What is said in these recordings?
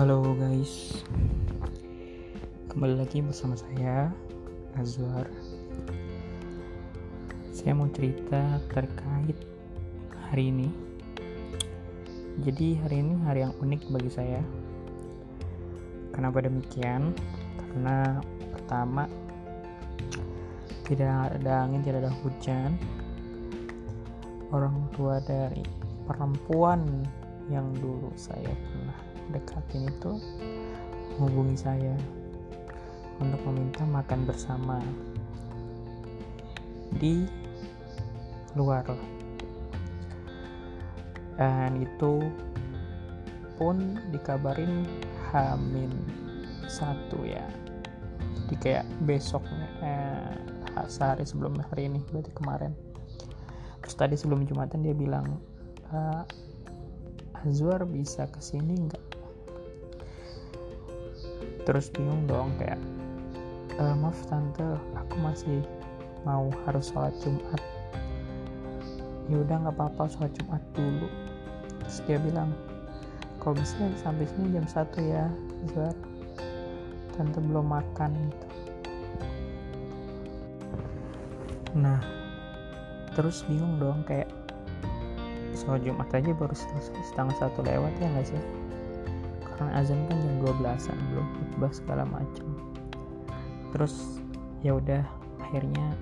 Halo guys, kembali lagi bersama saya Azwar. Saya mau cerita terkait hari ini. Jadi hari ini hari yang unik bagi saya. Kenapa demikian? Karena pertama tidak ada angin, tidak ada hujan. Orang tua dari perempuan yang dulu saya pernah dekatin itu menghubungi saya untuk meminta makan bersama di luar. Dan itu pun dikabarin Hamin satu ya. Jadi kayak besoknya eh, sehari sebelum hari ini berarti kemarin. Terus tadi sebelum jumatan dia bilang eh, Azwar bisa ke sini nggak terus bingung dong kayak e, maaf tante aku masih mau harus sholat Jumat. Ya udah nggak apa-apa sholat Jumat dulu. Terus dia bilang kalau bisa sampai sini jam satu ya Azwar tante belum makan gitu. Nah terus bingung dong kayak sholat Jumat aja baru selesai setengah satu lewat ya nggak sih karena azan kan jam 12an belum khutbah segala macam. Terus ya udah akhirnya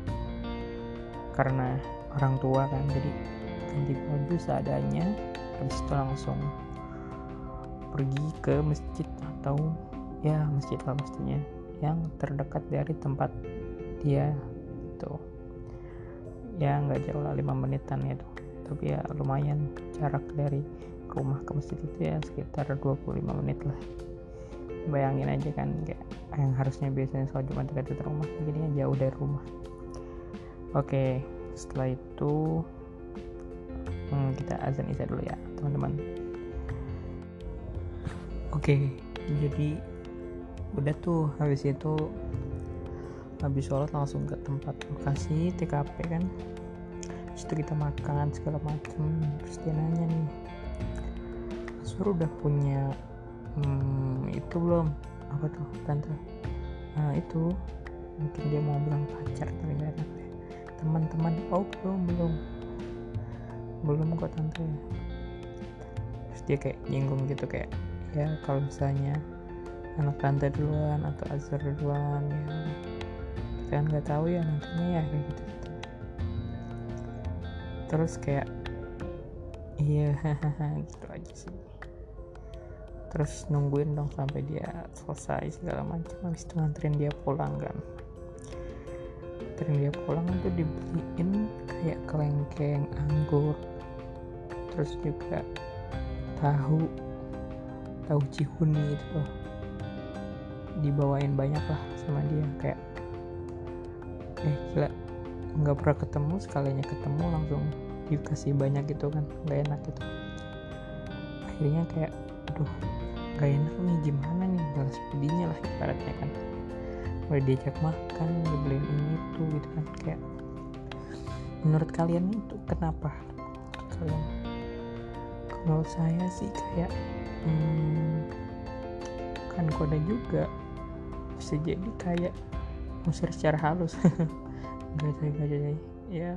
karena orang tua kan jadi ganti baju seadanya habis itu langsung pergi ke masjid atau ya masjid lah pastinya yang terdekat dari tempat dia itu ya nggak jauh lah 5 menitan itu. Tapi ya lumayan jarak dari rumah ke masjid itu ya sekitar 25 menit lah. Bayangin aja kan kayak yang harusnya biasanya sholat jumat dekat rumah jadinya jauh dari rumah. Oke setelah itu hmm, kita azan isya dulu ya teman-teman. Oke jadi udah tuh habis itu habis sholat langsung ke tempat lokasi TKP kan. Itu kita makan segala macem terus dia nanya suruh udah punya hmm, itu belum? Apa tuh tante? Nah itu. Mungkin dia mau bilang pacar tapi deh teman-teman oh belum belum. Belum kok tante. Terus dia kayak nyinggung gitu kayak ya kalau misalnya anak tante duluan atau Azhar duluan ya. Kita kan nggak tahu ya nantinya ya kayak gitu, gitu. Terus kayak iya gitu aja sih terus nungguin dong sampai dia selesai segala macam. Habis itu nganterin dia pulang kan. Nganterin dia pulang tuh dibeliin kayak kelengkeng anggur. Terus juga tahu tahu cihuni itu dibawain banyak lah sama dia kayak eh gila nggak pernah ketemu sekalinya ketemu langsung dikasih banyak gitu kan nggak enak gitu. Akhirnya kayak aduh gak enak nih gimana nih? Balas budinya lah ibaratnya kan. Udah diajak makan dibeliin ini itu gitu kan. Kayak menurut kalian itu kenapa? Kalian kalau saya sih kayak hmm, kan kode juga bisa jadi kayak musir secara halus. Gak jadi gak jadi. Ya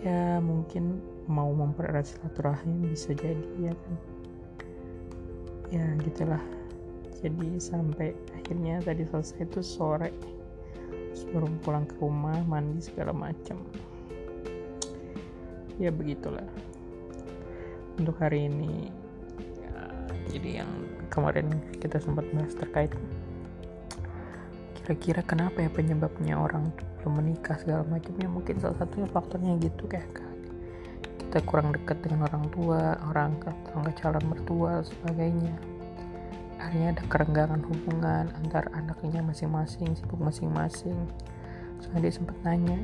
ya mungkin mau mempererat silaturahim bisa jadi ya kan ya gitulah. Jadi sampai akhirnya tadi selesai itu sore. Sebelum pulang ke rumah mandi segala macam ya begitulah. Untuk hari ini ya, jadi yang kemarin kita sempat bahas terkait kira-kira kenapa ya penyebabnya orang belum menikah segala macamnya mungkin salah satunya faktornya gitu kayak kita kurang dekat dengan orang tua orang tetangga calon mertua sebagainya. Akhirnya ada kerenggangan hubungan antar anaknya masing-masing sibuk masing-masing. Soalnya dia sempat nanya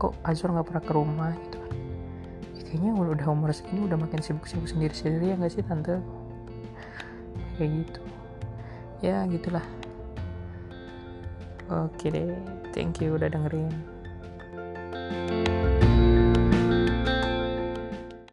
kok Azur nggak pernah ke rumah? Gitu. Kan ya, kayaknya udah umur segini udah makin sibuk-sibuk sendiri-sendiri ya nggak sih tante? Kayak gitu. Ya gitulah. Oke deh thank you udah dengerin